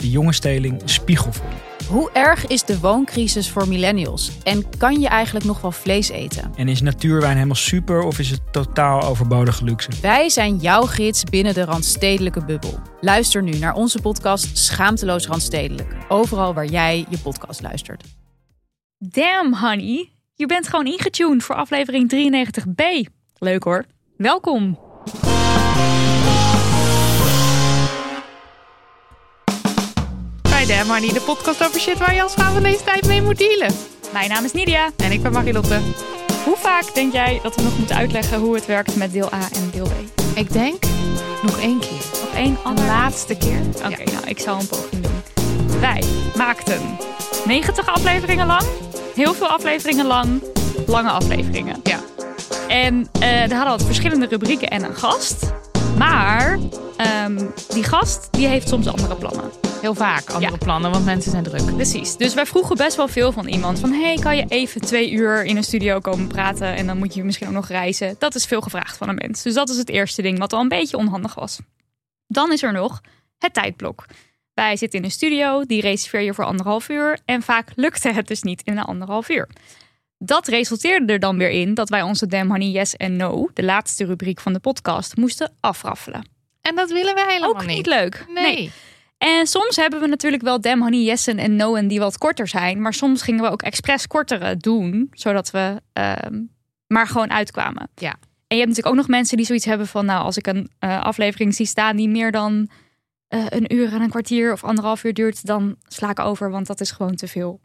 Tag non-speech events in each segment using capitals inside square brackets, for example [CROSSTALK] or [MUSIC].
de jonge steling spiegel voor. Hoe erg is de wooncrisis voor millennials? En kan je eigenlijk nog wel vlees eten? En is natuurwijn helemaal super of is het totaal overbodige luxe? Wij zijn jouw gids binnen de Randstedelijke bubbel. Luister nu naar onze podcast Schaamteloos Randstedelijk. Overal waar jij je podcast luistert. Damn, honey. Je bent gewoon ingetuned voor aflevering 93b. Leuk hoor. Welkom. Damn Honey, de podcast over shit waar je als vrouw van deze tijd mee moet dealen. Mijn naam is Nidia. En ik ben Marilotte. Hoe vaak denk jij dat we nog moeten uitleggen hoe het werkt met deel A en deel B? Ik denk nog één keer. Nog één De ander. laatste keer. Oké, nou, ik zal een poging doen. Wij maakten 90 afleveringen lang, heel veel afleveringen lang, lange afleveringen. Ja. En eh daar hadden we verschillende rubrieken en een gast. Maar ehm, die gast die heeft soms andere plannen. Heel vaak andere Ja. plannen, want mensen zijn druk. Precies. Dus wij vroegen best wel veel van iemand. Van, hey, kan je even twee uur in een studio komen praten? En dan moet je misschien ook nog reizen. Dat is veel gevraagd van een mens. Dus dat is het eerste ding wat al een beetje onhandig was. Dan is er nog het tijdblok. Wij zitten in een studio, die reserveer je voor anderhalf uur. En vaak lukte het dus niet in een anderhalf uur. Dat resulteerde er dan weer in dat wij onze Damn Honey Yes en No, de laatste rubriek van de podcast, moesten afraffelen. En dat willen we helemaal Ook niet leuk. Nee. En soms hebben we natuurlijk wel Damn Honey Yessen en No'en die wat korter zijn. Maar soms gingen we ook expres kortere doen. Zodat we ehm, maar gewoon uitkwamen. Ja. En je hebt natuurlijk ook nog mensen die zoiets hebben van... Nou, als ik een eh, aflevering zie staan die meer dan eh, een uur en een kwartier of anderhalf uur duurt... dan sla ik over, want dat is gewoon te veel.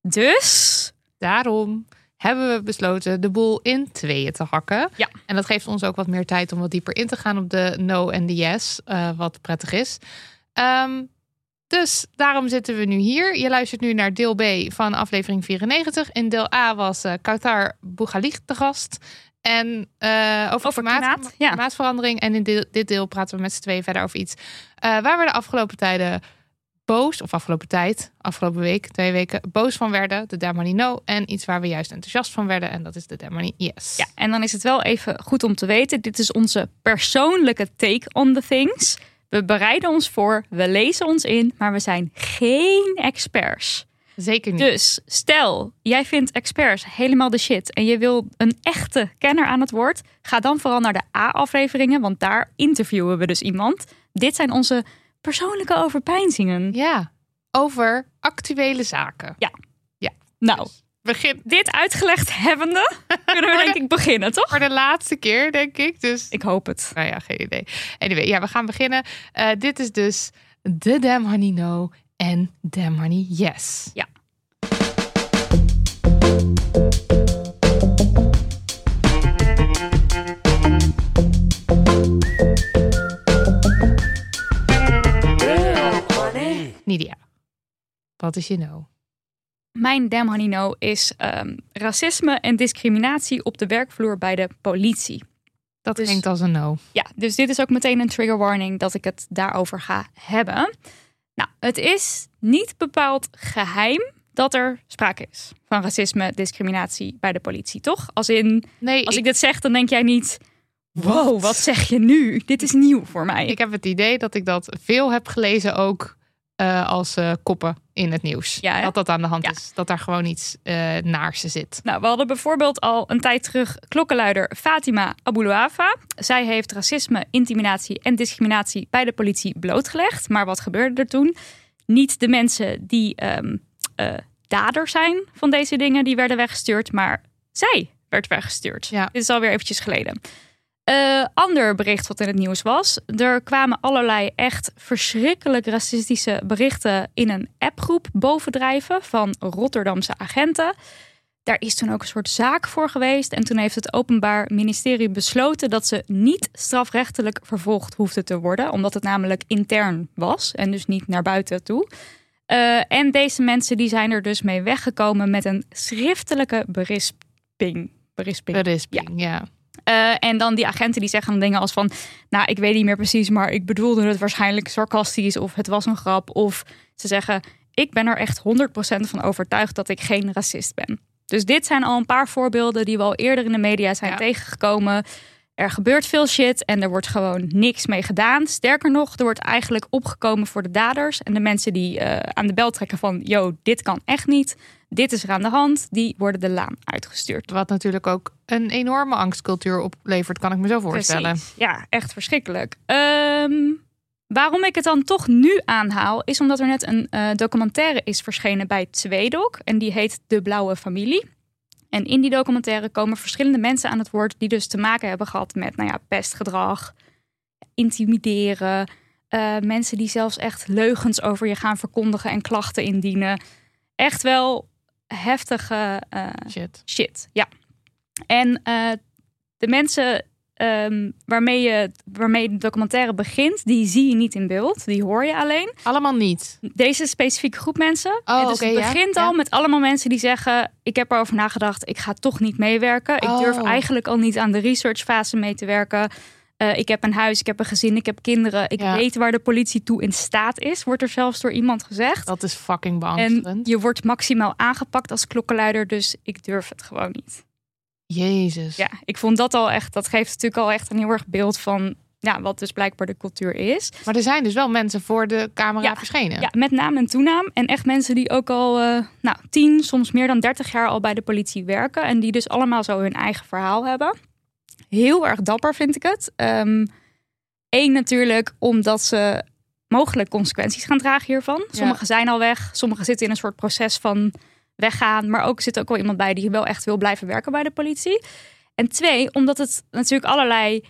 Dus... Daarom hebben we besloten de boel in tweeën te hakken. Ja. En dat geeft ons ook wat meer tijd om wat dieper in te gaan op de no en de yes. eh, wat prettig is. Ehm, dus daarom zitten we nu hier. Je luistert nu naar deel B van aflevering 94. In deel A was eh Kautar Bougalig de gast. En eh, over, Over klimaat, klimaat, ja. klimaatverandering. En in deel- dit deel praten we met z'n tweeën verder over iets. eh, waar we de afgelopen tijden boos, of afgelopen tijd, afgelopen week, twee weken, boos van werden. De Money No. En iets waar we juist enthousiast van werden. En dat is de Money Yes. Ja, en dan is het wel even goed om te weten. Dit is onze persoonlijke take on the things. We bereiden ons voor, we lezen ons in, maar we zijn geen experts. Zeker niet. Dus stel, jij vindt experts helemaal de shit en je wil een echte kenner aan het woord, ga dan vooral naar de A-afleveringen, want daar interviewen we dus iemand. Dit zijn onze persoonlijke overpeinzingen. Ja, over actuele zaken. Nou, Begin dit uitgelegd hebbende, kunnen we denk ik beginnen, toch? voor de laatste keer, denk ik. Dus, Ik hoop het. nou ja, geen idee. Anyway, ja, we gaan beginnen. Eh, dit is dus de Damn Honey No en Damn Honey Yes. Ja. Nidia, wat is je no? Mijn damn honey no is ehm, racisme en discriminatie op de werkvloer bij de politie. Dat Dus- klinkt als een no. Ja, dus dit is ook meteen een trigger warning dat ik het daarover ga hebben. Nou, het is niet bepaald geheim dat er sprake is van racisme, discriminatie bij de politie, toch? Als in, Nee, als ik, ik, dit zeg, dan denk jij niet, wow, wat zeg je nu? Dit is nieuw voor mij. ik heb het idee dat ik dat veel heb gelezen ook eh, als eh, koppen in het nieuws. Ja, hè? dat dat aan de hand Ja. is. Dat daar gewoon iets eh naars zit. Nou, we hadden bijvoorbeeld al een tijd terug klokkenluider Fatima Abuluafa. Zij heeft racisme, intimidatie en discriminatie bij de politie blootgelegd. Maar wat gebeurde er toen? Niet de mensen die ehm eh, dader zijn van deze dingen, die werden weggestuurd, maar zij werd weggestuurd. Ja. Dit is alweer eventjes geleden. Eh, ander bericht wat in het nieuws was. Er kwamen allerlei echt verschrikkelijk racistische berichten in een appgroep bovendrijven van Rotterdamse agenten. Daar is toen ook een soort zaak voor geweest. En toen heeft het Openbaar Ministerie besloten dat ze niet strafrechtelijk vervolgd hoefde te worden. Omdat het namelijk intern was en dus niet naar buiten toe. Uh, en deze mensen die zijn er dus mee weggekomen met een schriftelijke berisping. Berisping. Berisping, ja. Uh, en dan die agenten die zeggen dan dingen als van... nou, ik weet niet meer precies, maar ik bedoelde het waarschijnlijk sarcastisch... of het was een grap. Of ze zeggen, ik ben er echt 100% van overtuigd dat ik geen racist ben. Dus dit zijn al een paar voorbeelden die we al eerder in de media zijn tegengekomen. Er gebeurt veel shit en er wordt gewoon niks mee gedaan. Sterker nog, er wordt eigenlijk opgekomen voor de daders. En de mensen die uh, aan de bel trekken van... yo, dit kan echt niet, dit is er aan de hand... die worden de laan uitgestuurd. Wat natuurlijk ook een enorme angstcultuur oplevert, kan ik me zo voorstellen. Precies. Ja, echt verschrikkelijk. Um, waarom ik het dan toch nu aanhaal... is omdat er net een uh, documentaire is verschenen bij Tweedok. En die heet De Blauwe Familie. En in die documentaire komen verschillende mensen aan het woord die dus te maken hebben gehad met nou ja, pestgedrag, intimideren. Uh, mensen die zelfs echt leugens over je gaan verkondigen en klachten indienen. Echt wel heftige uh, shit. shit. Ja. En uh, de mensen um, waarmee, je, waarmee de documentaire begint, die zie je niet in beeld. Die hoor je alleen. Allemaal niet? Deze specifieke groep mensen. Oh, en dus okay, het begint ja, al ja. met allemaal mensen die zeggen... ik heb erover nagedacht, ik ga toch niet meewerken. Ik durf Oh. eigenlijk al niet aan de researchfase mee te werken. Uh, ik heb een huis, ik heb een gezin, ik heb kinderen. Ik Ja. weet waar de politie toe in staat is. Wordt er zelfs door iemand gezegd. Dat is fucking en beangstigend. je wordt maximaal aangepakt als klokkenluider. Dus ik durf het gewoon niet. Jezus. Ja, ik vond dat al echt... Dat geeft natuurlijk al echt een heel erg beeld van... Ja, wat dus blijkbaar de cultuur is. Maar er zijn dus wel mensen voor de camera Ja. verschenen. Ja, met naam en toenaam. En echt mensen die ook al eh nou, 10, soms meer dan 30 jaar al bij de politie werken. En die dus allemaal zo hun eigen verhaal hebben. Heel erg dapper vind ik het. Eén natuurlijk omdat ze mogelijk consequenties gaan dragen hiervan. Sommigen zijn al weg. Sommigen zitten in een soort proces van weggaan. Maar ook zit ook wel iemand bij die wel echt wil blijven werken bij de politie. En twee, omdat het natuurlijk allerlei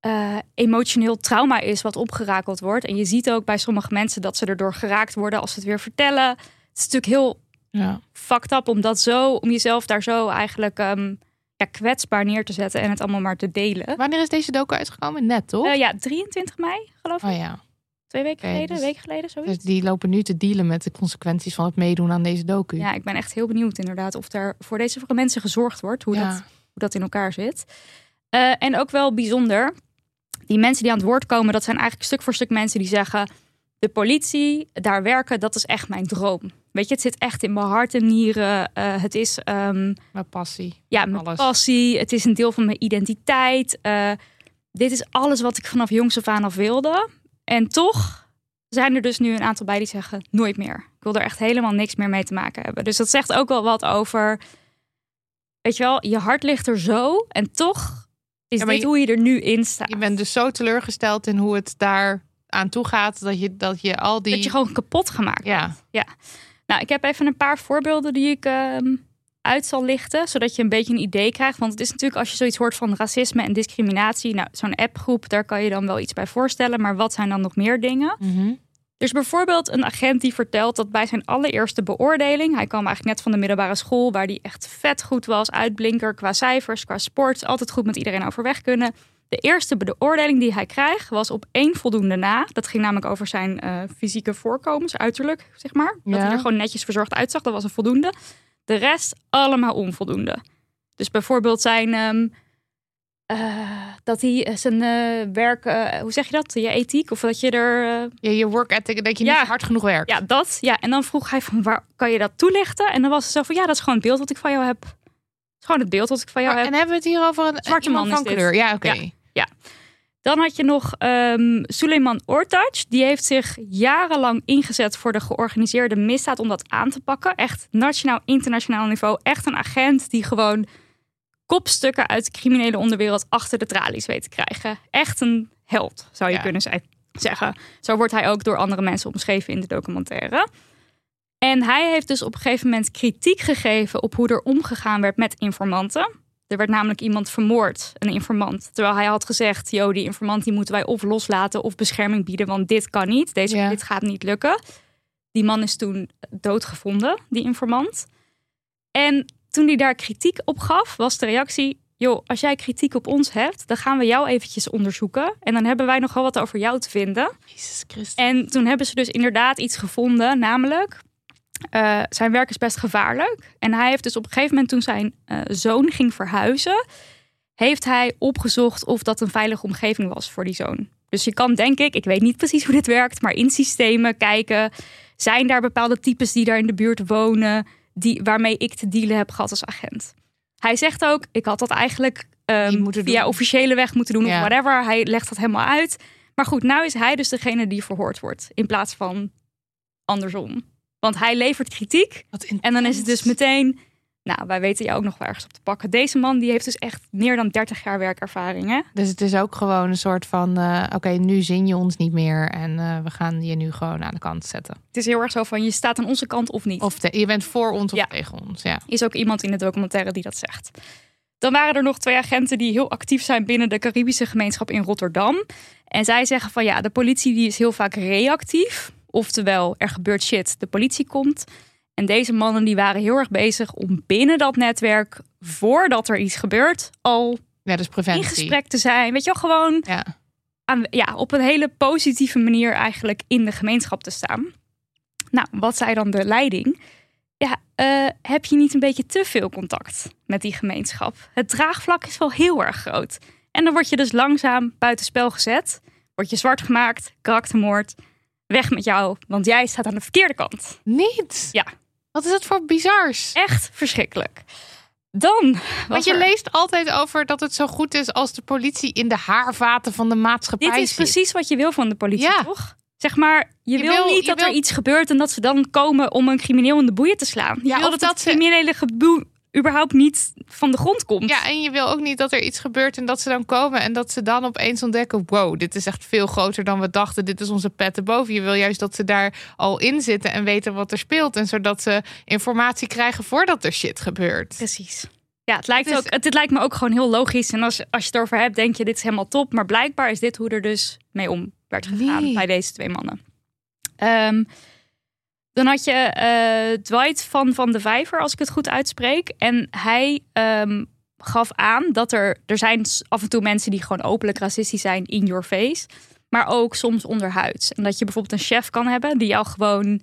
eh, emotioneel trauma is wat opgerakeld wordt. En je ziet ook bij sommige mensen dat ze erdoor geraakt worden als ze het weer vertellen. Het is natuurlijk heel Ja. fucked up om dat zo, om jezelf daar zo eigenlijk ehm, ja, kwetsbaar neer te zetten en het allemaal maar te delen. Wanneer is deze docu uitgekomen? Net, toch? Eh, ja, 23 mei, geloof ik. oh ja. Twee weken geleden, dus- een week geleden, zoiets. Dus die lopen nu te dealen met de consequenties van het meedoen aan deze docu. Ja, ik ben echt heel benieuwd inderdaad of er voor deze mensen gezorgd wordt, hoe, Ja. dat, hoe dat in elkaar zit. Eh, en ook wel bijzonder, die mensen die aan het woord komen, dat zijn eigenlijk stuk voor stuk mensen die zeggen, de politie, daar werken, dat is echt mijn droom. Weet je, het zit echt in mijn hart en nieren. Eh, het is ehm, Met passie. ja, mijn Alles. passie. Het is een deel van mijn identiteit. Eh, dit is alles wat ik vanaf jongs af aan af wilde. En toch zijn er dus nu een aantal bij die zeggen nooit meer. Ik wil er echt helemaal niks meer mee te maken hebben. Dus dat zegt ook wel wat over, weet je wel, je hart ligt er zo en toch is Ja, dit je- hoe je er nu in staat. Je bent dus zo teleurgesteld in hoe het daar aan toe gaat dat je, dat je al die. Dat je gewoon kapot gemaakt Ja, Nou, ik heb even een paar voorbeelden die ik ehm, uit zal lichten, zodat je een beetje een idee krijgt. Want het is natuurlijk als je zoiets hoort van racisme en discriminatie, nou, zo'n appgroep, daar kan je dan wel iets bij voorstellen. Maar wat zijn dan nog meer dingen? Mhm. Er is bijvoorbeeld een agent die vertelt dat bij zijn allereerste beoordeling, hij kwam eigenlijk net van de middelbare school, waar hij echt vet goed was, uitblinker qua cijfers, qua sport, altijd goed met iedereen overweg kunnen. De eerste beoordeling die hij kreeg was op één voldoende na. Dat ging namelijk over zijn eh, fysieke voorkomen, zijn uiterlijk, zeg maar. Dat Ja. hij er gewoon netjes verzorgd uitzag, dat was een voldoende. De rest allemaal onvoldoende. Dus bijvoorbeeld zijn ehm, eh, dat hij eh, zijn eh, werk, hoe zeg je dat? Je ethiek of dat je er Ja, je work ethic, dat je Ja. niet hard genoeg werkt. ja, dat. Ja, en dan vroeg hij van waar kan je dat toelichten? En dan was het zo van ja, dat is gewoon het beeld wat ik van jou heb. Het is gewoon het beeld wat ik van jou Maar- heb. en hebben we het hier over een Zwarte man van kleur? Ja, oké. Ja. Dan had je nog ehm Suleiman Ortac. Die heeft zich jarenlang ingezet voor de georganiseerde misdaad om dat aan te pakken. Echt nationaal, internationaal niveau. Echt een agent die gewoon kopstukken uit de criminele onderwereld achter de tralies weet te krijgen. Echt een held, zou je Ja. kunnen zeggen. Zo wordt hij ook door andere mensen omschreven in de documentaire. En hij heeft dus op een gegeven moment kritiek gegeven op hoe er omgegaan werd met informanten. Er werd namelijk iemand vermoord, een informant. Terwijl hij had gezegd, yo, die informant die moeten wij of loslaten of bescherming bieden, want dit kan niet. Deze, Ja. Dit gaat niet lukken. Die man is toen doodgevonden, die informant. En toen hij daar kritiek op gaf, was de reactie, joh, als jij kritiek op ons hebt, dan gaan we jou eventjes onderzoeken. En dan hebben wij nogal wat over jou te vinden. Jezus Christus. En toen hebben ze dus inderdaad iets gevonden, namelijk eh, zijn werk is best gevaarlijk. En hij heeft dus op een gegeven moment toen zijn eh, zoon ging verhuizen, heeft hij opgezocht of dat een veilige omgeving was voor die zoon. Dus je kan denk ik, ik weet niet precies hoe dit werkt, maar in systemen kijken, zijn daar bepaalde types die daar in de buurt wonen, die, waarmee ik te dealen heb gehad als agent. Hij zegt ook, ik had dat eigenlijk ehm, via doen. officiële weg moeten doen Ja. of whatever. Hij legt dat helemaal uit. Maar goed, nou is hij dus degene die verhoord wordt. In plaats van andersom. Want hij levert kritiek. En dan is het dus meteen... Nou, wij weten jou ook nog wel ergens op te pakken. Deze man die heeft dus echt meer dan 30 jaar werkervaring. Hè? Dus het is ook gewoon een soort van, eh, oké, nu zin je ons niet meer en eh, we gaan je nu gewoon aan de kant zetten. Het is heel erg zo van, je staat aan onze kant of niet. Of te- je bent voor ons of Ja. tegen ons, ja. is ook iemand in de documentaire die dat zegt. Dan waren er nog twee agenten die heel actief zijn binnen de Caribische gemeenschap in Rotterdam. En zij zeggen van ja, de politie die is heel vaak reactief. Oftewel, er gebeurt shit, de politie komt. En deze mannen die waren heel erg bezig om binnen dat netwerk, voordat er iets gebeurt, al Ja, dus in gesprek te zijn. Weet je wel, gewoon Ja. aan, ja, op een hele positieve manier eigenlijk in de gemeenschap te staan. Nou, wat zei dan de leiding? Ja, eh, heb je niet een beetje te veel contact met die gemeenschap? Het draagvlak is wel heel erg groot. En dan word je dus langzaam buitenspel gezet. Word je zwart gemaakt, karaktermoord. Weg met jou, want jij staat aan de verkeerde kant. Niet? Ja. Wat is dat voor bizars? Echt verschrikkelijk. Dan Want je er- leest altijd over dat het zo goed is als de politie in de haarvaten van de maatschappij Dit is zit. precies wat je wil van de politie, Ja. toch? Zeg maar, je, Je wil, wil- niet je dat er iets gebeurt en dat ze dan komen om een crimineel in de boeien te slaan. Ja, of dat, dat het criminele geboe überhaupt niet van de grond komt. Ja, en je wil ook niet dat er iets gebeurt en dat ze dan komen en dat ze dan opeens ontdekken: wow, dit is echt veel groter dan we dachten. Dit is onze pet boven. Je wil juist dat ze daar al in zitten en weten wat er speelt. En zodat ze informatie krijgen voordat er shit gebeurt. Precies. Ja, het lijkt, is- ook, het, dit lijkt me ook gewoon heel logisch. En als, als je het over hebt, denk je, dit is helemaal top. Maar blijkbaar is dit hoe er dus mee om werd gegaan Nee. bij deze twee mannen. Ehm, dan had je eh, Dwight van Van de Vijver, als ik het goed uitspreek. En hij ehm, gaf aan dat er... Er zijn af en toe mensen die gewoon openlijk racistisch zijn in your face. Maar ook soms onderhuids. En dat je bijvoorbeeld een chef kan hebben die jou gewoon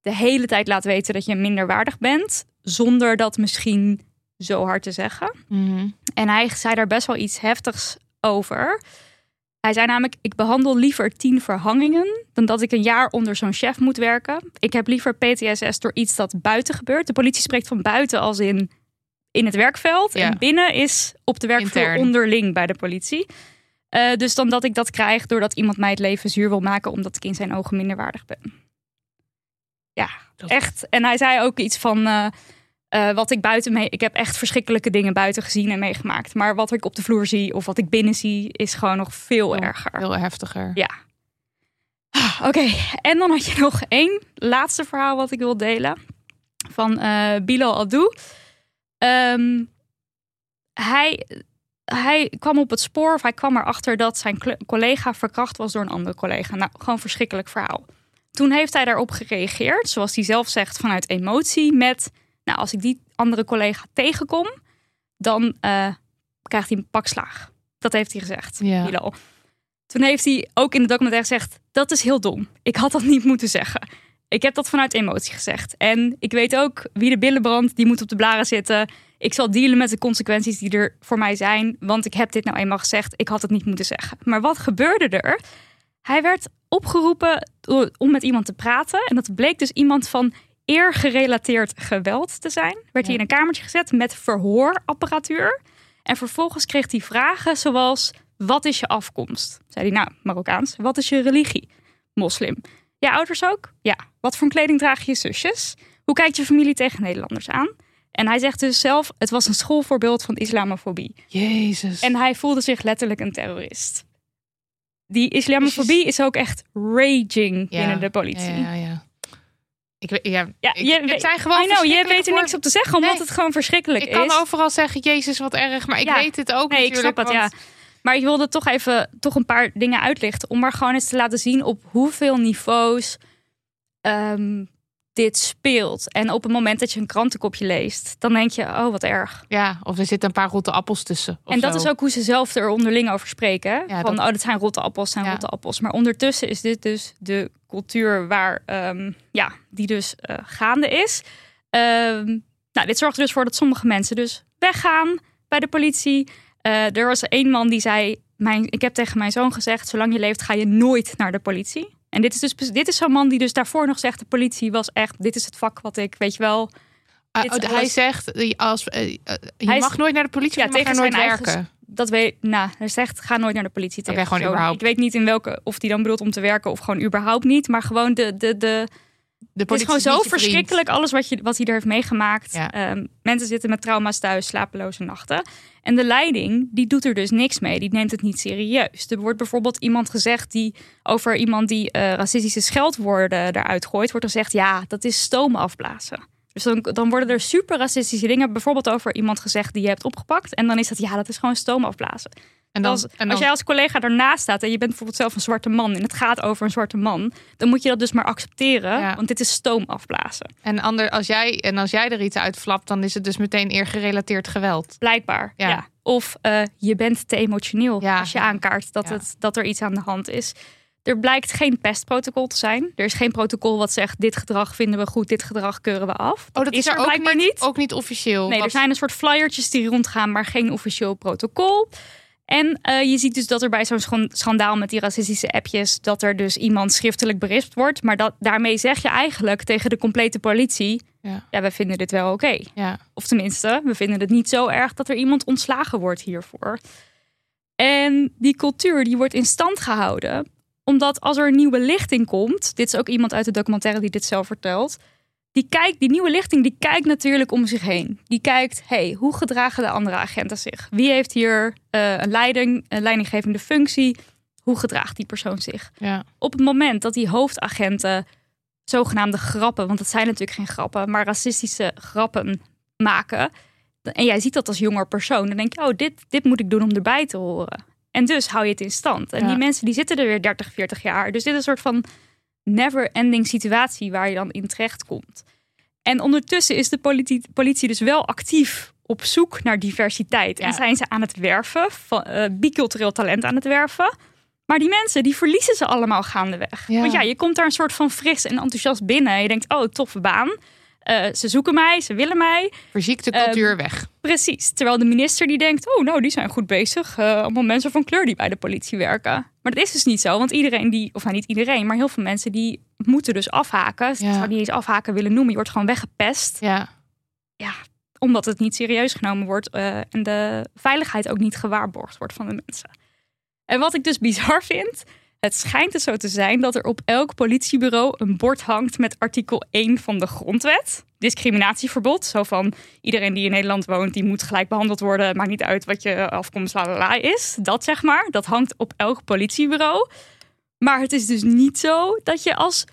de hele tijd laat weten dat je minderwaardig bent. Zonder dat misschien zo hard te zeggen. Mhm. En hij zei daar best wel iets heftigs over. Hij zei namelijk: Ik behandel liever tien verhangingen dan dat ik een jaar onder zo'n chef moet werken. Ik heb liever PTSS door iets dat buiten gebeurt. De politie spreekt van buiten als in in het werkveld. Ja. En binnen is op de werkvloer Intern. onderling bij de politie. Eh, dus dan dat ik dat krijg doordat iemand mij het leven zuur wil maken omdat ik in zijn ogen minderwaardig ben. Ja, Dat- echt. En hij zei ook iets van. eh, eh, wat ik buiten mee. Ik heb echt verschrikkelijke dingen buiten gezien en meegemaakt. Maar wat ik op de vloer zie of wat ik binnen zie, is gewoon nog veel erger. Heel heftiger. Ja. Ah, Oké, en dan had je nog één laatste verhaal wat ik wil delen. Van eh Bilal Abdou. Ehm, hij, hij kwam op het spoor, of hij kwam erachter dat zijn collega verkracht was door een andere collega. Nou, gewoon verschrikkelijk verhaal. Toen heeft hij daarop gereageerd, zoals hij zelf zegt, vanuit emotie. Met, nou, als ik die andere collega tegenkom, dan eh, krijgt hij een pak slaag. Dat heeft hij gezegd, Ja. Toen heeft hij ook in de documentaire gezegd: Dat is heel dom. Ik had dat [LAUGHS] niet moeten zeggen. Ik heb dat vanuit emotie gezegd. En ik weet ook wie de billen brandt, die moet op de blaren zitten. Ik zal dealen met de consequenties die er voor mij zijn. Want ik heb dit nou eenmaal gezegd. Ik had het niet moeten zeggen. Maar wat gebeurde er? Hij werd opgeroepen om met iemand te praten. En dat bleek dus iemand van eergerelateerd geweld te zijn. Werd hij in een kamertje gezet met verhoorapparatuur. En vervolgens kreeg hij vragen zoals: Wat is je afkomst? Zei hij, nou, Marokkaans. Wat is je religie? Moslim. Ja, ouders ook? Ja. Wat voor kleding dragen je zusjes? Hoe kijkt je familie tegen Nederlanders aan? En hij zegt dus zelf: Het was een schoolvoorbeeld van islamofobie. Jezus. En hij voelde zich letterlijk een terrorist. Die islamofobie is ook echt raging Ja. binnen de politie. Ja, ja, ja. Ik, ja, ik- je het zijn gewoon know, je weet er niks op te zeggen, omdat Nee. het gewoon verschrikkelijk Ik kan is. overal zeggen, Jezus, wat erg. Maar ik Ja. weet het ook Nee, ik snap het, ja. Maar ik wilde toch even toch een paar dingen uitlichten. Om maar gewoon eens te laten zien op hoeveel niveaus ehm, dit speelt. En op het moment dat je een krantenkopje leest, dan denk je, oh wat erg. Ja, of er zitten een paar rotte appels tussen. en dat zo. is ook hoe ze zelf er onderling over spreken. Ja, Van, dat- oh, dat zijn rotte appels, zijn Ja. rotte appels. Maar ondertussen is dit dus de cultuur waar, ehm, ja, die dus eh, gaande is. Ehm, nou, dit zorgt er dus voor dat sommige mensen dus weggaan bij de politie. Eh, er was één man die zei, mijn, ik heb tegen mijn zoon gezegd, zolang je leeft ga je nooit naar de politie. En dit is dus dit is zo'n man die dus daarvoor nog zegt, de politie was echt, dit is het vak wat ik, weet je wel, Ah, oh, hij zegt, eh, als, eh, eh, je Hij is- mag nooit naar de politie, Ja, je mag tegen nooit eigen werken. dat weet, nou, hij zegt, ga nooit naar de politie tegen. gewoon überhaupt. Ik weet niet in welke, of die dan bedoelt om te werken of gewoon überhaupt niet. Maar gewoon de, de, de, De het is gewoon zo verschrikkelijk alles wat, je, wat hij er heeft meegemaakt. Ja. Ehm, mensen zitten met trauma's thuis, slapeloze nachten. En de leiding, die doet er dus niks mee. Die neemt het niet serieus. Er wordt bijvoorbeeld iemand gezegd die over iemand die eh, racistische scheldwoorden eruit gooit, wordt er gezegd, ja, dat is stoom afblazen. Dus dan, dan worden er super racistische dingen bijvoorbeeld over iemand gezegd die je hebt opgepakt. En dan is dat, ja, dat is gewoon stoom afblazen. En dan, Als, en dan, als jij als collega ernaast staat en je bent bijvoorbeeld zelf een zwarte man en het gaat over een zwarte man, dan moet je dat dus maar accepteren, Ja. want dit is stoom afblazen. en, ander, als jij, en als jij er iets uitflapt, dan is het dus meteen eergerelateerd geweld. Blijkbaar. Ja. Ja. Of eh, je bent te emotioneel Ja. als je aankaart dat, het, dat er iets aan de hand is. Er blijkt geen pestprotocol te zijn. Er is geen protocol wat zegt: dit gedrag vinden we goed, dit gedrag keuren we af. Oh, dat is, er ook blijkbaar niet, niet. Ook niet officieel. Nee, er zijn een soort flyertjes die rondgaan, maar geen officieel protocol. En eh, je ziet dus dat er bij zo'n schan- schandaal met die racistische appjes... dat er dus iemand schriftelijk berispt wordt. Maar dat, daarmee zeg je eigenlijk tegen de complete politie... Ja. ja, we vinden dit wel oké. Ja. Of tenminste, we vinden het niet zo erg dat er iemand ontslagen wordt hiervoor. En die cultuur die wordt in stand gehouden omdat als er een nieuwe lichting komt, dit is ook iemand uit de documentaire die dit zelf vertelt, die kijkt, die nieuwe lichting, die kijkt natuurlijk om zich heen. Die kijkt, hey, hoe gedragen de andere agenten zich? Wie heeft hier eh, een leiding, een leidinggevende functie? Hoe gedraagt die persoon zich? Ja. Op het moment dat die hoofdagenten zogenaamde grappen, want het zijn natuurlijk geen grappen, maar racistische grappen maken. En jij ziet dat als jonger persoon, dan denk je, oh, dit, dit moet ik doen om erbij te horen. En dus hou je het in stand. En Ja. die mensen die zitten er weer 30, 40 jaar. Dus dit is een soort van never-ending situatie waar je dan in terecht komt. En ondertussen is de politie, politie dus wel actief op zoek naar diversiteit. Ja. En zijn ze aan het werven, van, eh, bicultureel talent aan het werven. Maar die mensen, die verliezen ze allemaal gaandeweg. Ja. Want ja, je komt daar een soort van fris en enthousiast binnen. En je denkt, oh, toffe baan. Eh, ze zoeken mij, ze willen mij. Verziekte Ehm, cultuur weg. Precies. Terwijl de minister die denkt, oh, nou, die zijn goed bezig. Eh, allemaal mensen van kleur die bij de politie werken. Maar dat is dus niet zo. Want iedereen die, of nou niet iedereen, maar heel veel mensen die moeten dus afhaken. Ze Ja. zou niet eens afhaken willen noemen. Je wordt gewoon weggepest. Ja. Ja, omdat het niet serieus genomen wordt. eh, en de veiligheid ook niet gewaarborgd wordt van de mensen. En wat ik dus bizar vind. Het schijnt dus zo te zijn dat er op elk politiebureau een bord hangt met artikel 1 van de grondwet. Discriminatieverbod. Zo van iedereen die in Nederland woont, die moet gelijk behandeld worden. Maakt niet uit wat je afkomst la is. Dat zeg maar. Dat hangt op elk politiebureau. Maar het is dus niet zo dat je als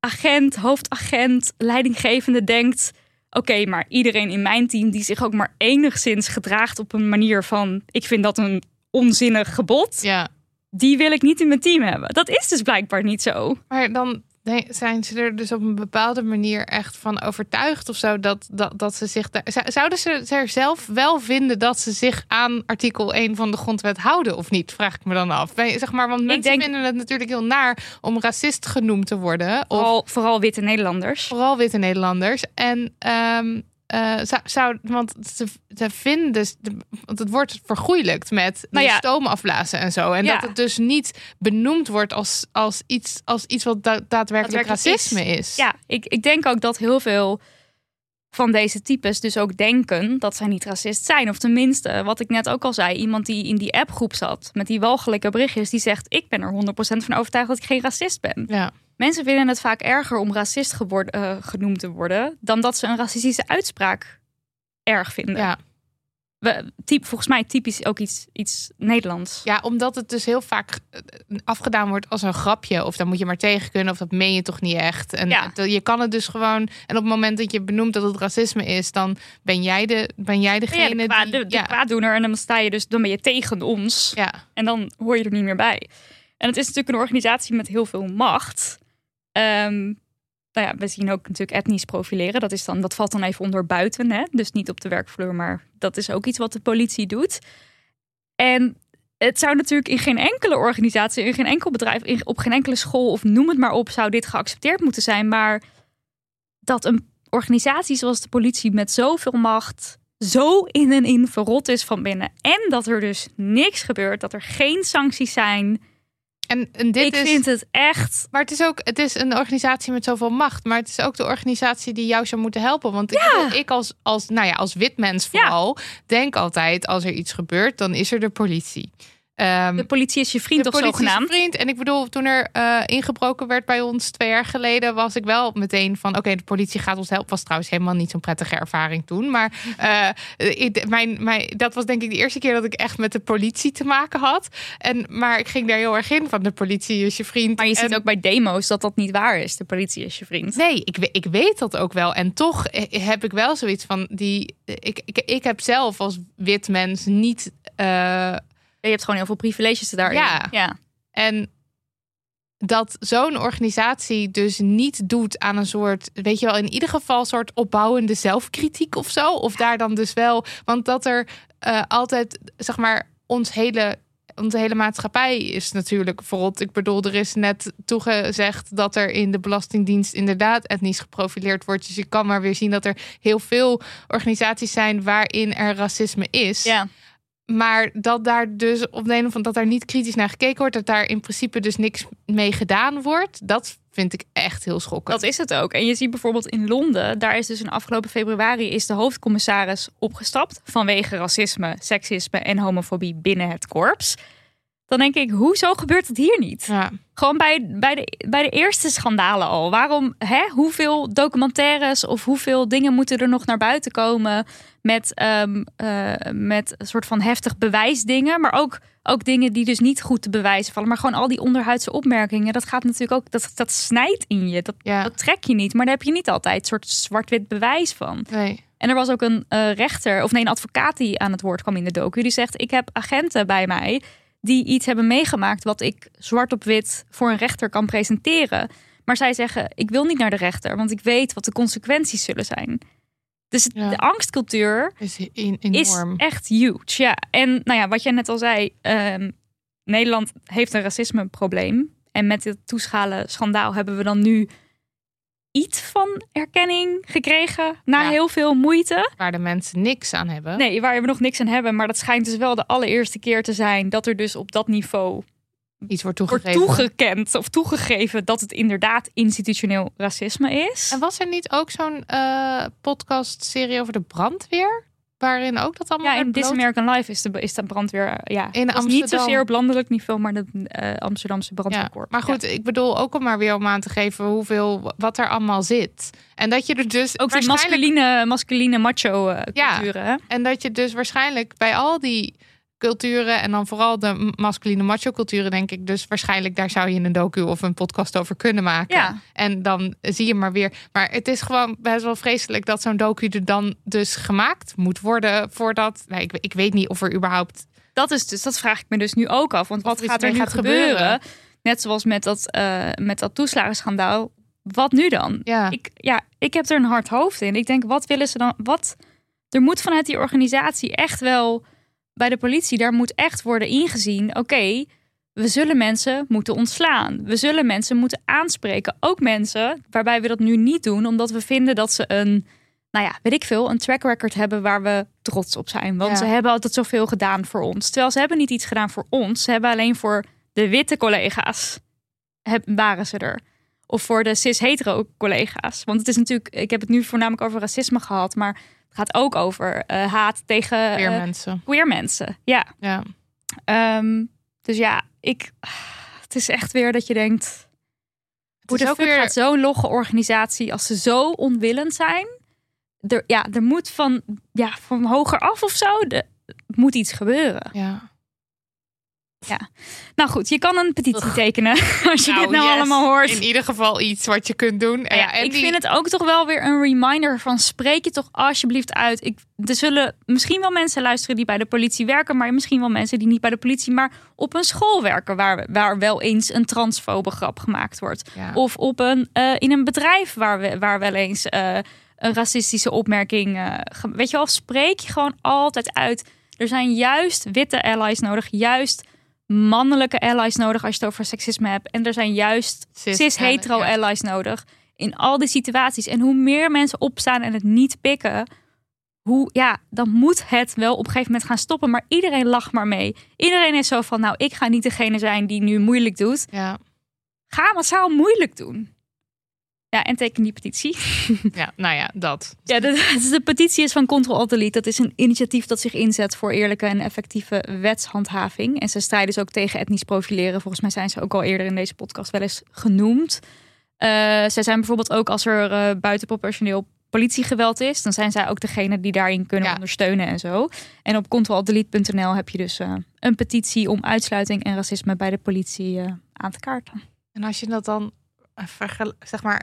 agent, hoofdagent, leidinggevende denkt. Oké, maar iedereen in mijn team die zich ook maar enigszins gedraagt op een manier van: ik vind dat een onzinnig gebod ja. Die wil ik niet in mijn team hebben. Dat is dus blijkbaar niet zo. Maar dan zijn ze er dus op een bepaalde manier echt van overtuigd of zo dat, dat, dat ze zich daar. zou- Zouden ze er zelf wel vinden dat ze zich aan artikel 1 van de grondwet houden of niet? Vraag ik me dan af. Zeg maar, want mensen denk- vinden het natuurlijk heel naar om racist genoemd te worden. Of Vooral, vooral witte Nederlanders. vooral witte Nederlanders. En ehm, eh, zou, zou, want ze, ze vinden dus, want het wordt vergoeilijkt met Nou ja. stoom afblazen en zo. En Ja. dat het dus niet benoemd wordt als, als, iets, als iets wat da- daadwerkelijk Daadwerkelijk racisme is. Ja, ik, ik denk ook dat heel veel van deze types dus ook denken dat zij niet racist zijn. Of tenminste, wat ik net ook al zei, iemand die in die appgroep zat met die walgelijke berichtjes, die zegt: Ik ben er 100% van overtuigd dat ik geen racist ben. Ja. Mensen vinden het vaak erger om racist geworden, eh, genoemd te worden dan dat ze een racistische uitspraak erg vinden. Ja. We, typ, volgens mij typisch ook iets, iets Nederlands. Ja, omdat het dus heel vaak eh, afgedaan wordt als een grapje. Of dan moet je maar tegen kunnen, of dat meen je toch niet echt. En Ja. het- je kan het dus gewoon. En op het moment dat je benoemt dat het racisme is, dan ben jij, de, ben jij Ja, degene de, kwa- die. de, de ja, kwaaddoener. En dan sta je dus, dan ben je tegen ons. ja, En dan hoor je er niet meer bij. En het is natuurlijk een organisatie met heel veel macht. Ehm, nou ja, we zien ook natuurlijk etnisch profileren. Dat, is dan, dat valt dan even onder buiten. Hè? Dus niet op de werkvloer, maar dat is ook iets wat de politie doet. En het zou natuurlijk in geen enkele organisatie, in geen enkel bedrijf, in, op geen enkele school of noem het maar op, zou dit geaccepteerd moeten zijn. Maar dat een organisatie zoals de politie met zoveel macht zo in en in verrot is van binnen. En dat er dus niks gebeurt, dat er geen sancties zijn. En, en dit ik is. vind het echt. Maar het is ook, het is een organisatie met zoveel macht. Maar het is ook de organisatie die jou zou moeten helpen. Want ik, ik als, als, nou ja, als wit mens Ja. vooral, denk altijd als er iets gebeurt, dan is er de politie. Ehm, De politie is je vriend de of politie is een zogenaamd. vriend. En ik bedoel, toen er eh, ingebroken werd bij ons twee jaar geleden, was ik wel meteen van: oké, de politie gaat ons helpen. Was trouwens helemaal niet zo'n prettige ervaring toen. Maar eh, ik- mijn, mijn, dat was denk ik de eerste keer dat ik echt met de politie te maken had. En, maar ik ging daar heel erg in van: de politie is je vriend. Maar je ziet ook bij demo's dat dat niet waar is. De politie is je vriend. Nee, ik, ik weet dat ook wel. En toch eh, heb ik wel zoiets van die. Ik, ik, ik heb zelf als wit mens niet. eh, Je hebt gewoon heel veel privileges daarin. Ja. ja. En dat zo'n organisatie dus niet doet aan een soort, weet je wel, in ieder geval een soort opbouwende zelfkritiek of zo. Of daar dan dus wel, want dat er eh, altijd, zeg maar, ons hele. Onze hele maatschappij is natuurlijk verrot. Ik bedoel, er is net toegezegd dat er in de Belastingdienst inderdaad etnisch geprofileerd wordt. Dus je kan maar weer zien dat er heel veel organisaties zijn waarin er racisme is. ja. Maar dat daar dus op de een of dat daar niet kritisch naar gekeken wordt, dat daar in principe dus niks mee gedaan wordt, dat vind ik echt heel schokkend. Dat is het ook. En je ziet bijvoorbeeld in Londen, daar is dus in afgelopen februari is de hoofdcommissaris opgestapt vanwege racisme, seksisme en homofobie binnen het korps. Dan denk ik, hoezo gebeurt het hier niet? Ja. Gewoon bij, bij, de, bij de eerste schandalen al. Waarom, hè? Hoeveel documentaires of hoeveel dingen moeten er nog naar buiten komen met, ehm, eh, met een soort van heftig bewijsdingen, maar ook, ook dingen die dus niet goed te bewijzen vallen. Maar gewoon al die onderhuidse opmerkingen, dat gaat natuurlijk ook, dat, dat snijdt in je. Dat, Ja. dat trek je niet, maar daar heb je niet altijd een soort zwart-wit bewijs van. Nee. En er was ook een eh, rechter, of nee, een advocaat die aan het woord kwam in de docu. Die zegt: Ik heb agenten bij mij die iets hebben meegemaakt wat ik zwart op wit voor een rechter kan presenteren. Maar zij zeggen: Ik wil niet naar de rechter, want ik weet wat de consequenties zullen zijn. Dus het- Ja. de angstcultuur Is in- is echt huge. Ja, en nou ja, wat jij net al zei, ehm, Nederland heeft een racismeprobleem. En met dit toeschalen schandaal hebben we dan nu iets van erkenning gekregen na Ja. heel veel moeite. Waar de mensen niks aan hebben. Nee, waar we nog niks aan hebben. Maar dat schijnt dus wel de allereerste keer te zijn dat er dus op dat niveau Iets wordt toegekend of toegegeven dat het inderdaad institutioneel racisme is. En was er niet ook zo'n eh podcast-serie over de brandweer? Waarin ook dat allemaal Ja, in This American Life is de, is de brandweer. eh, Ja, In is niet Amsterdam. zozeer op landelijk niveau, maar de eh, Amsterdamse Ja, brandweerkorps. maar goed, ik bedoel ook om maar weer om aan te geven hoeveel wat er allemaal zit. En dat je er dus Ook die waarschijnlijk masculine, masculine macho eh Ja. culturen. hè? En dat je dus waarschijnlijk bij al die culturen en dan vooral de masculine macho culturen, denk ik, dus waarschijnlijk daar zou je een docu of een podcast over kunnen maken. Ja. En dan zie je maar weer. Maar het is gewoon best wel vreselijk dat zo'n docu er dan dus gemaakt moet worden voordat. Nee, ik, ik weet niet of er überhaupt. Dat is dus, dat vraag ik me dus nu ook af. Want wat gaat er nu gaat gebeuren? gebeuren. Net zoals met dat, eh met dat toeslagenschandaal. Wat nu dan? Ja, Ik, ja, ik heb er een hard hoofd in. Ik denk, wat willen ze dan? Wat? Er moet vanuit die organisatie echt wel bij de politie, daar moet echt worden ingezien. Oké, we zullen mensen moeten ontslaan. We zullen mensen moeten aanspreken. Ook mensen waarbij we dat nu niet doen, omdat we vinden dat ze een, nou ja, weet ik veel, een track record hebben waar we trots op zijn. Want Ja. ze hebben altijd zoveel gedaan voor ons. Terwijl ze hebben niet iets gedaan voor ons. Ze hebben alleen voor de witte collega's heb, waren ze er. Of voor de cis-hetero collega's. Want het is natuurlijk, ik heb het nu voornamelijk over racisme gehad, maar het gaat ook over eh, haat tegen eh, mensen. queer mensen. Ja. Ja. Ehm, dus ja, ik, het is echt weer dat je denkt, hoe de ook fuck weer- gaat zo'n logge organisatie, als ze zo onwillend zijn, er, ja, er moet van, ja, van hoger af of zo, de, moet iets gebeuren. Ja. Nou goed, je kan een petitie tekenen [LAUGHS] als je Nou, dit nou yes. allemaal hoort. In ieder geval iets wat je kunt doen. Nou ja, en ik die- vind het ook toch wel weer een reminder van spreek je toch alsjeblieft uit. Ik, er zullen misschien wel mensen luisteren die bij de politie werken, maar misschien wel mensen die niet bij de politie, maar op een school werken waar, waar wel eens een transfobe grap gemaakt wordt. Ja. Of op een, eh, in een bedrijf waar, we, waar wel eens eh, een racistische opmerking. eh, weet je wel, spreek je gewoon altijd uit. Er zijn juist witte allies nodig, juist mannelijke allies nodig als je het over seksisme hebt. En er zijn juist Cis- cis-hetero ja. allies nodig in al die situaties. En hoe meer mensen opstaan en het niet pikken, hoe, ja, dan moet het wel op een gegeven moment gaan stoppen. Maar iedereen lacht maar mee. Iedereen is zo van, nou, ik ga niet degene zijn die nu moeilijk doet. Ja. Ga massaal moeilijk doen. Ja, en teken die petitie. [LAUGHS] ja, nou ja, dat. Ja, de, de petitie is van Control Alt Delete. Dat is een initiatief dat zich inzet voor eerlijke en effectieve wetshandhaving. En ze strijden dus ook tegen etnisch profileren. Volgens mij zijn ze ook al eerder in deze podcast wel eens genoemd. Eh, zij zijn bijvoorbeeld ook als er eh, buitenproportioneel politiegeweld is, dan zijn zij ook degene die daarin kunnen Ja. ondersteunen en zo. En op controlaldelete.nl heb je dus eh, een petitie om uitsluiting en racisme bij de politie aan te kaarten. En als je dat dan vergel- zeg maar,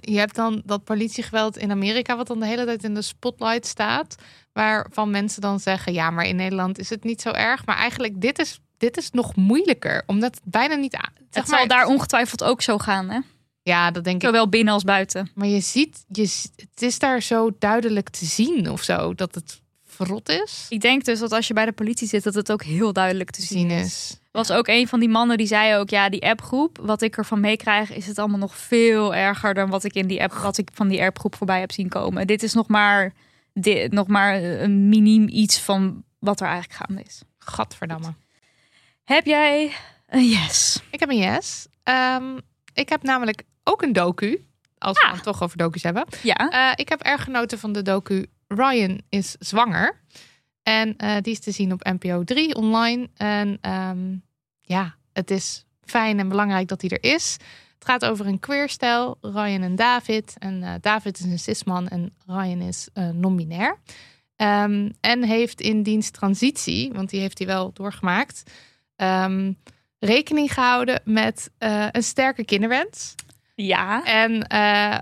je hebt dan dat politiegeweld in Amerika, wat dan de hele tijd in de spotlight staat, waarvan mensen dan zeggen, ja, maar in Nederland is het niet zo erg. Maar eigenlijk, dit is, dit is nog moeilijker, omdat het bijna niet. Zeg het zal daar ongetwijfeld ook zo gaan, hè? Ja, dat denk ik. Zowel binnen als buiten. Maar je ziet, je, het is daar zo duidelijk te zien of zo, dat het verrot is. Ik denk dus dat als je bij de politie zit, dat het ook heel duidelijk te Te zien zien is. Was ook een van die mannen die zei ook, ja, die appgroep, wat ik ervan meekrijg, is het allemaal nog veel erger dan wat ik in die app, wat ik van die appgroep voorbij heb zien komen. Dit is nog maar, dit, nog maar een miniem iets van wat er eigenlijk gaande is. Gadverdamme. Heb jij een yes? Ik heb een yes. Ehm, ik heb namelijk ook een docu. Als Ah. we het toch over docu's hebben. Ja. Eh, ik heb erg genoten van de docu Ryan is zwanger. En eh, die is te zien op NPO 3 online. En ehm, ja, het is fijn en belangrijk dat hij er is. Het gaat over een queerstel, Ryan en David. En eh, David is een cisman en Ryan is eh, non-binair. Ehm, en heeft in dienst transitie, want die heeft hij wel doorgemaakt, ehm, rekening gehouden met eh, een sterke kinderwens. Ja. En eh,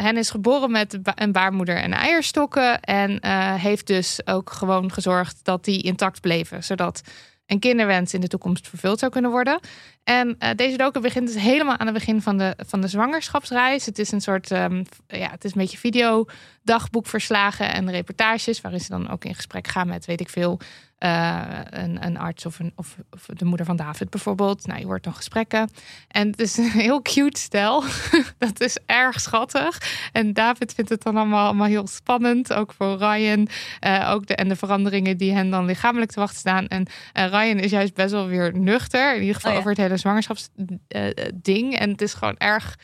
hen is geboren met een baarmoeder en eierstokken. En heeft dus ook gewoon gezorgd dat die intact bleven. Zodat een kinderwens in de toekomst vervuld zou kunnen worden. En eh, deze docu begint dus helemaal aan het begin van de, van de zwangerschapsreis. Het is een soort, ehm, ja, het is een beetje videodagboekverslagen en reportages. Waarin ze dan ook in gesprek gaan met, weet ik veel, eh, een, een arts of, een, of, of de moeder van David bijvoorbeeld. Nou, je hoort dan gesprekken. En het is [LAUGHS] een heel cute stel. [LAUGHS] dat is erg schattig. En David vindt het dan allemaal, allemaal heel spannend. Ook voor Ryan. Eh, ook de, en de veranderingen die hen dan lichamelijk te wachten staan. En eh, Ryan is juist best wel weer nuchter. In ieder geval Oh ja. over het hele zwangerschapsding. en het is gewoon erg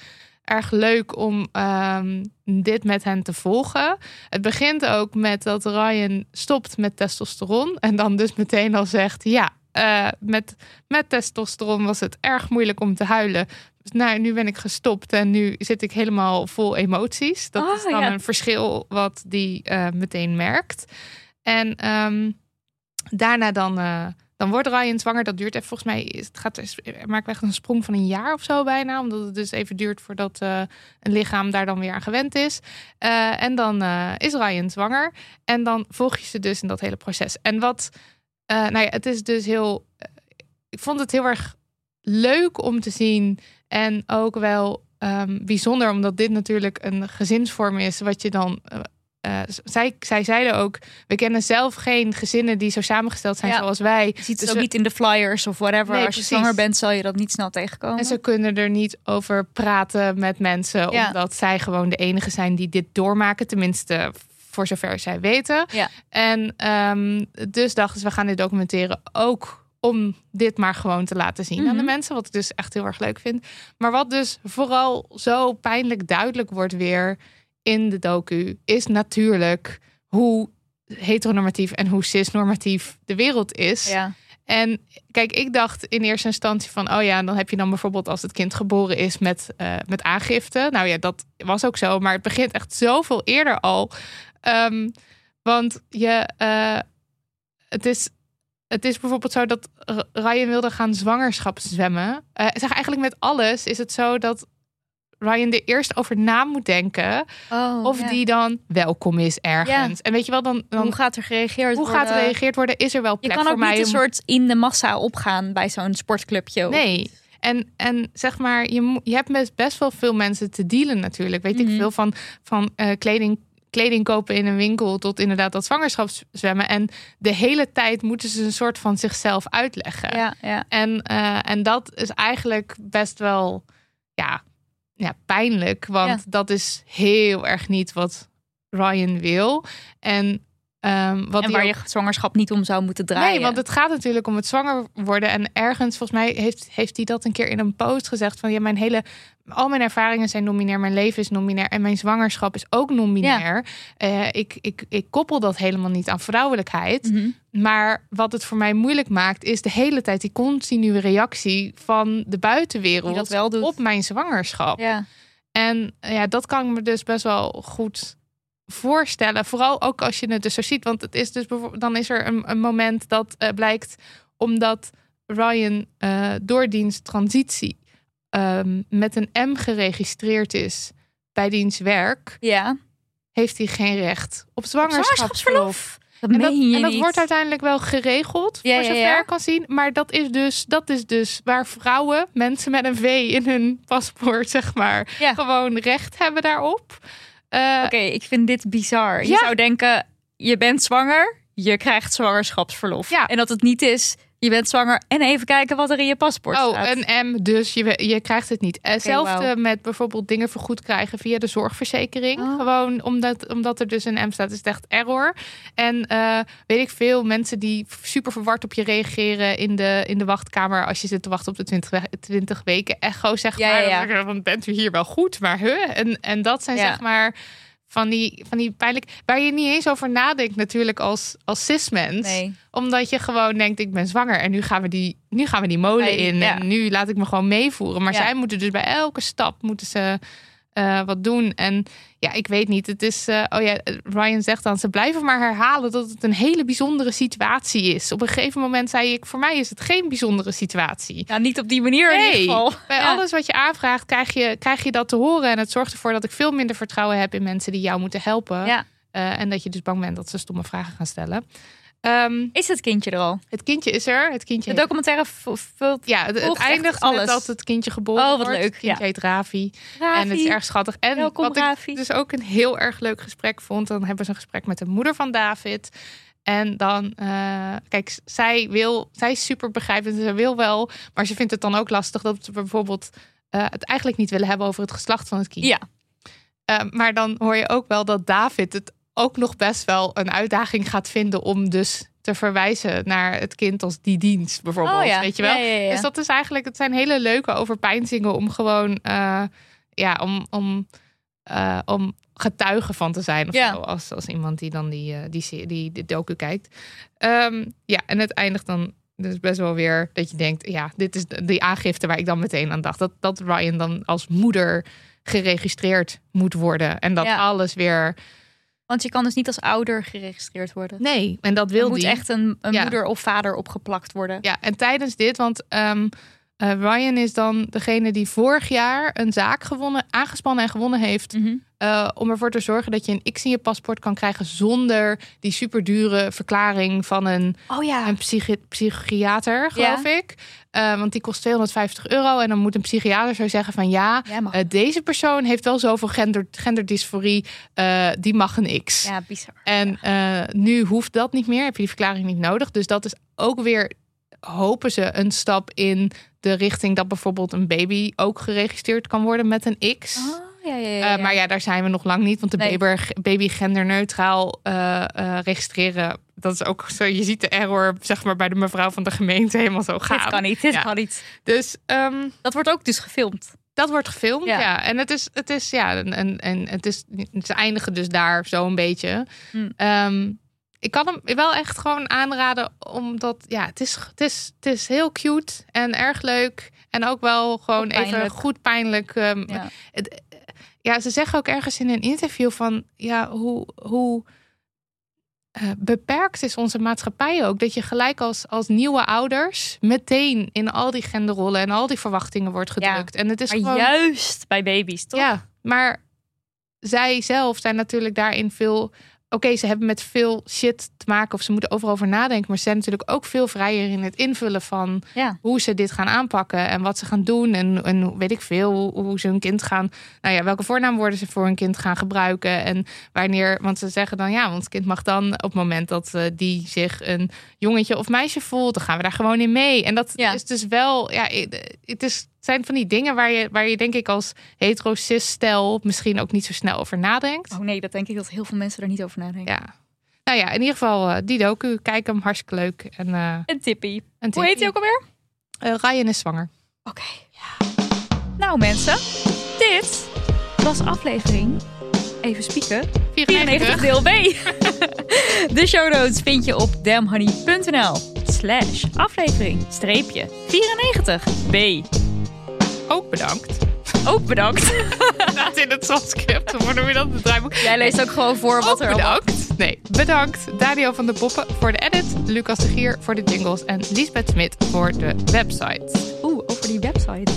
erg leuk om ehm, dit met hen te volgen. Het begint ook met dat Ryan stopt met testosteron en dan dus meteen al zegt: ja, eh, met, met testosteron was het erg moeilijk om te huilen. Nou, nu ben ik gestopt en nu zit ik helemaal vol emoties. Dat Oh, is dan ja. een verschil wat die eh, meteen merkt. En ehm, daarna dan, eh, dan wordt Ryan zwanger. Dat duurt even volgens mij. Het gaat maakt echt een sprong van een jaar of zo bijna. Omdat het dus even duurt voordat eh, een lichaam daar dan weer aan gewend is. Eh, en dan eh, is Ryan zwanger. En dan volg je ze dus in dat hele proces. En wat, nou ja, het is dus heel. ik vond het heel erg leuk om te zien. En ook wel ehm, bijzonder, omdat dit natuurlijk een gezinsvorm is. Wat je dan. Eh, zij, zij zeiden ook: we kennen zelf geen gezinnen die zo samengesteld zijn Ja. zoals wij. Je ziet het Dus ook we- niet in de flyers of whatever. Nee, Als je zwanger bent, zal je dat niet snel tegenkomen. En ze kunnen er niet over praten met mensen, Ja. omdat zij gewoon de enige zijn die dit doormaken, tenminste voor zover zij weten. Ja. En ehm, dus dachten ze, we gaan dit documenteren ook om dit maar gewoon te laten zien aan de Mhm. mensen, wat ik dus echt heel erg leuk vind. Maar wat dus vooral zo pijnlijk duidelijk wordt weer in de docu, is natuurlijk hoe heteronormatief en hoe cisnormatief de wereld is. ja. En kijk, ik dacht in eerste instantie van, oh ja, dan heb je dan bijvoorbeeld als het kind geboren is met, eh, met aangifte. Nou ja, dat was ook zo, maar het begint echt zoveel eerder al. Ehm, want je, eh, het is, het is bijvoorbeeld zo dat Ryan wilde gaan zwangerschapszwemmen. Eh zeg eigenlijk met alles is het zo dat Ryan er eerst over na moet denken Oh, of ja. die dan welkom is ergens. En weet je wel, dan, dan Hoe gaat er gereageerd hoe worden? gaat er gereageerd worden? Is er wel Je plek kan voor ook mij niet een soort in de massa opgaan bij zo'n sportclubje. of- Nee. En, en zeg maar, je, je hebt best, best wel veel mensen te dealen natuurlijk. Weet Mhm. ik veel van, van eh, kleding, kleding kopen in een winkel tot inderdaad dat zwangerschapszwemmen. En de hele tijd moeten ze een soort van zichzelf uitleggen. Ja, ja. En, eh, en dat is eigenlijk best wel ja, ja, pijnlijk. Want dat is heel erg niet wat Ryan wil. En ehm, wat en waar ook- je zwangerschap niet om zou moeten draaien. Nee, want het gaat natuurlijk om het zwanger worden. En ergens, volgens mij, heeft, heeft hij dat een keer in een post gezegd: van ja, mijn hele. Al mijn ervaringen zijn nominair, mijn leven is nominair en mijn zwangerschap is ook nominair. Eh, ik, ik, ik koppel dat helemaal niet aan vrouwelijkheid. Mhm. Maar wat het voor mij moeilijk maakt, is de hele tijd die continue reactie van de buitenwereld dat wel doet. op mijn zwangerschap. Ja. En ja, dat kan ik me dus best wel goed voorstellen. Vooral ook als je het dus zo ziet. Want het is dus dan is er een, een moment dat eh, blijkt omdat Ryan eh door diens transitie ehm, met een M geregistreerd is bij diens werk, ja. heeft hij geen recht op zwangerschapsverlof. Dat En dat, en wordt uiteindelijk wel geregeld, Ja, voor zover ja. ik kan zien. Maar dat is, dus, dat is dus waar vrouwen, mensen met een V in hun paspoort, [LAUGHS] zeg maar, gewoon recht hebben daarop. Eh, Oké, ik vind dit bizar. Je Ja. zou denken, je bent zwanger, je krijgt zwangerschapsverlof. Ja. En dat het niet is, je bent zwanger en even kijken wat er in je paspoort Oh, staat. een M, dus je, je krijgt het niet. Hetzelfde wauw. met bijvoorbeeld dingen vergoed krijgen via de zorgverzekering. Oh. Gewoon omdat, omdat er dus een M staat, is het echt error. En eh, weet ik veel, mensen die super verward op je reageren in de, in de wachtkamer als je zit te wachten op de 20, we- 20 weken echo, zeg Ja, maar. ja, ja. Dan- bent u hier wel goed, maar huh? En, en dat zijn zeg maar van die, van die pijnlijk, waar je niet eens over nadenkt natuurlijk als, als cis-mens nee. omdat je gewoon denkt, ik ben zwanger en nu gaan we die, nu gaan we die molen in. ja. En nu laat ik me gewoon meevoeren. Maar Ja. zij moeten dus bij elke stap moeten ze eh, wat doen. En ja, ik weet niet. Het is, eh, oh ja, Ryan zegt dan, ze blijven maar herhalen dat het een hele bijzondere situatie is. Op een gegeven moment zei ik, voor mij is het geen bijzondere situatie. Ja, niet op die manier in ieder geval. [LAUGHS] Bij Ja. alles wat je aanvraagt, krijg je, krijg je dat te horen. En het zorgt ervoor dat ik veel minder vertrouwen heb in mensen die jou moeten helpen. Ja. Eh, en dat je dus bang bent dat ze stomme vragen gaan stellen. Ehm, Is het kindje er al? het kindje is er. Het kindje De documentaire vult ja, het, eindigt alles. met dat het kindje geboren Oh, wat wordt. leuk, Het kindje ja. heet Ravi. Ravi. En het is erg schattig. En Welkom, wat Ravi. ik dus ook een heel erg leuk gesprek vond... dan hebben ze een gesprek met de moeder van David. En dan, eh, kijk, zij wil... Zij is super begrijpend. Ze wil wel, maar ze vindt het dan ook lastig... dat we bijvoorbeeld eh, het eigenlijk niet willen hebben... over het geslacht van het kind. Ja. Eh, maar dan hoor je ook wel dat David het ook nog best wel een uitdaging gaat vinden... om dus te verwijzen naar het kind als die dienst bijvoorbeeld. Oh ja. Weet je wel? Ja, ja, ja. Dus dat is eigenlijk, het zijn hele leuke overpeinzingen om gewoon, eh, ja, om, om, eh, om getuige van te zijn of zo, als, als iemand die dan die, eh, die, die, die, die docu kijkt. Ehm, ja, en het eindigt dan dus best wel weer dat je denkt, ja, dit is de- die aangifte waar ik dan meteen aan dacht. Dat, dat Ryan dan als moeder geregistreerd moet worden en dat alles weer... Want je kan dus niet als ouder geregistreerd worden. Nee, en dat wil er moet die. echt een, een Ja. moeder of vader opgeplakt worden. Ja, en tijdens dit, want ehm, eh, Ryan is dan degene die vorig jaar een zaak gewonnen, aangespannen en gewonnen heeft. Mhm. eh, om ervoor te zorgen dat je een X in je paspoort kan krijgen zonder die superdure verklaring van een, Oh ja. een psychi- psychiater, geloof ik. Eh, want die kost 250 euro. En dan moet een psychiater zo zeggen van ja, deze persoon heeft wel zoveel gender, genderdysforie, die mag een X. ja, bizar. En nu hoeft dat niet meer, heb je die verklaring niet nodig. Dus dat is ook weer, hopen ze, een stap in de richting dat bijvoorbeeld een baby ook geregistreerd kan worden met een X. Oh, ja, ja, ja, Eh, ja. maar ja, daar zijn we nog lang niet. Want de Nee. baby, baby genderneutraal eh, eh, registreren, dat is ook zo. Je ziet de error, zeg maar, bij de mevrouw van de gemeente helemaal zo gaan. dit kan niet, dit kan niet. Dus ehm, Dat wordt ook dus gefilmd. dat wordt gefilmd, Ja. En het is, het is ja, en, en, en het is, ze eindigen dus daar zo een beetje. Hmm. Ehm, ik kan hem wel echt gewoon aanraden, omdat ja, het is, het is, het is heel cute en erg leuk. En ook wel gewoon even goed pijnlijk. ehm, Ja. het, ja, ze zeggen ook ergens in een interview van ja, hoe, hoe eh, beperkt is onze maatschappij ook. Dat je gelijk als, als nieuwe ouders meteen in al die genderrollen en al die verwachtingen wordt gedrukt. En het is Maar gewoon, juist bij baby's, toch? Ja, maar zij zelf zijn natuurlijk daarin veel. Oké, ze hebben met veel shit te maken of ze moeten overal over nadenken. Maar ze zijn natuurlijk ook veel vrijer in het invullen van Ja. hoe ze dit gaan aanpakken en wat ze gaan doen. En, en weet ik veel, hoe, hoe ze hun kind gaan. Nou ja, welke voornaamwoorden ze voor hun kind gaan gebruiken. En wanneer, want ze zeggen dan ja, want het kind mag dan op het moment dat eh, die zich een jongetje of meisje voelt, dan gaan we daar gewoon in mee. En dat Ja. is dus wel, ja, het is. zijn van die dingen waar je, waar je denk ik als hetero cis stel misschien ook niet zo snel over nadenkt. Oh nee, dat denk ik dat heel veel mensen er niet over nadenken. Ja. Nou ja, in ieder geval eh, die docu. Kijk hem, hartstikke leuk. En, eh Een tippie. een Hoe heet hij ook alweer? Eh, Ryan is zwanger. Oké. Nou mensen, dit was aflevering, even spieken, 94 deel B. [LAUGHS] De show notes vind je op damhoney.nl slash aflevering streepje 94 B. Ook bedankt. Ook bedankt. [LAUGHS] Staat in het transcript. Hoe noem je dat? Het draaiboek. Jij leest ook gewoon voor wat Ook er allemaal... bedankt. Nee, bedankt. Daniel van der Poppen voor de edit. Lucas de Gier voor de jingles. En Lisbeth Smit voor de website. Oeh, over die website.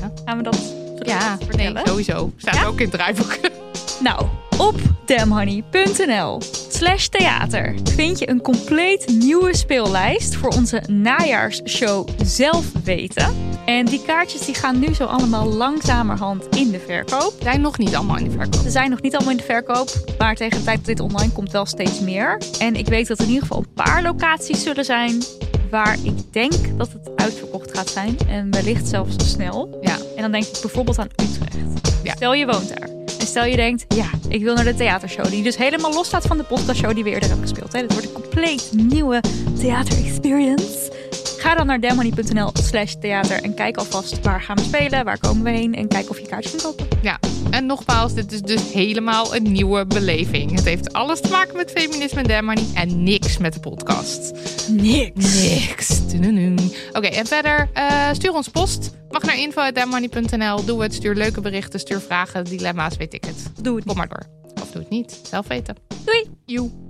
Ja. Gaan we dat Ja, nee, vertellen? sowieso. Staat Ja? ook in het draaiboek. [LAUGHS] Nou, op damhoney.nl slash theater vind je een compleet nieuwe speellijst voor onze najaarsshow Zelf Weten. En die kaartjes die gaan nu zo allemaal langzamerhand in de verkoop. Zijn nog niet allemaal in de verkoop. Ze zijn nog niet allemaal in de verkoop, maar tegen de tijd dat dit online komt wel steeds meer. En ik weet dat er in ieder geval een paar locaties zullen zijn waar ik denk dat het uitverkocht gaat zijn. En wellicht zelfs snel. Ja. En dan denk ik bijvoorbeeld aan Utrecht. Ja. Stel je woont daar. En stel je denkt, ja, ik wil naar de theatershow. Die dus helemaal los staat van de podcastshow die we eerder hebben gespeeld. Hè. Dit wordt een compleet nieuwe theater-experience. Ga dan naar demony.nl slash theater en kijk alvast waar gaan we spelen, waar komen we heen en kijk of je kaartje kunt kopen. Ja, en nogmaals, dit is dus helemaal een nieuwe beleving. Het heeft alles te maken met feminisme en Dammoney en niks met de podcast. Niks. Niks. Oké, en verder, eh, stuur ons post. Mag naar info.dammoney.nl. Doe het, stuur leuke berichten, stuur vragen, dilemma's, weet ik het. Doe het Kom maar door. Of doe het niet. Zelf weten. Doei. Joe.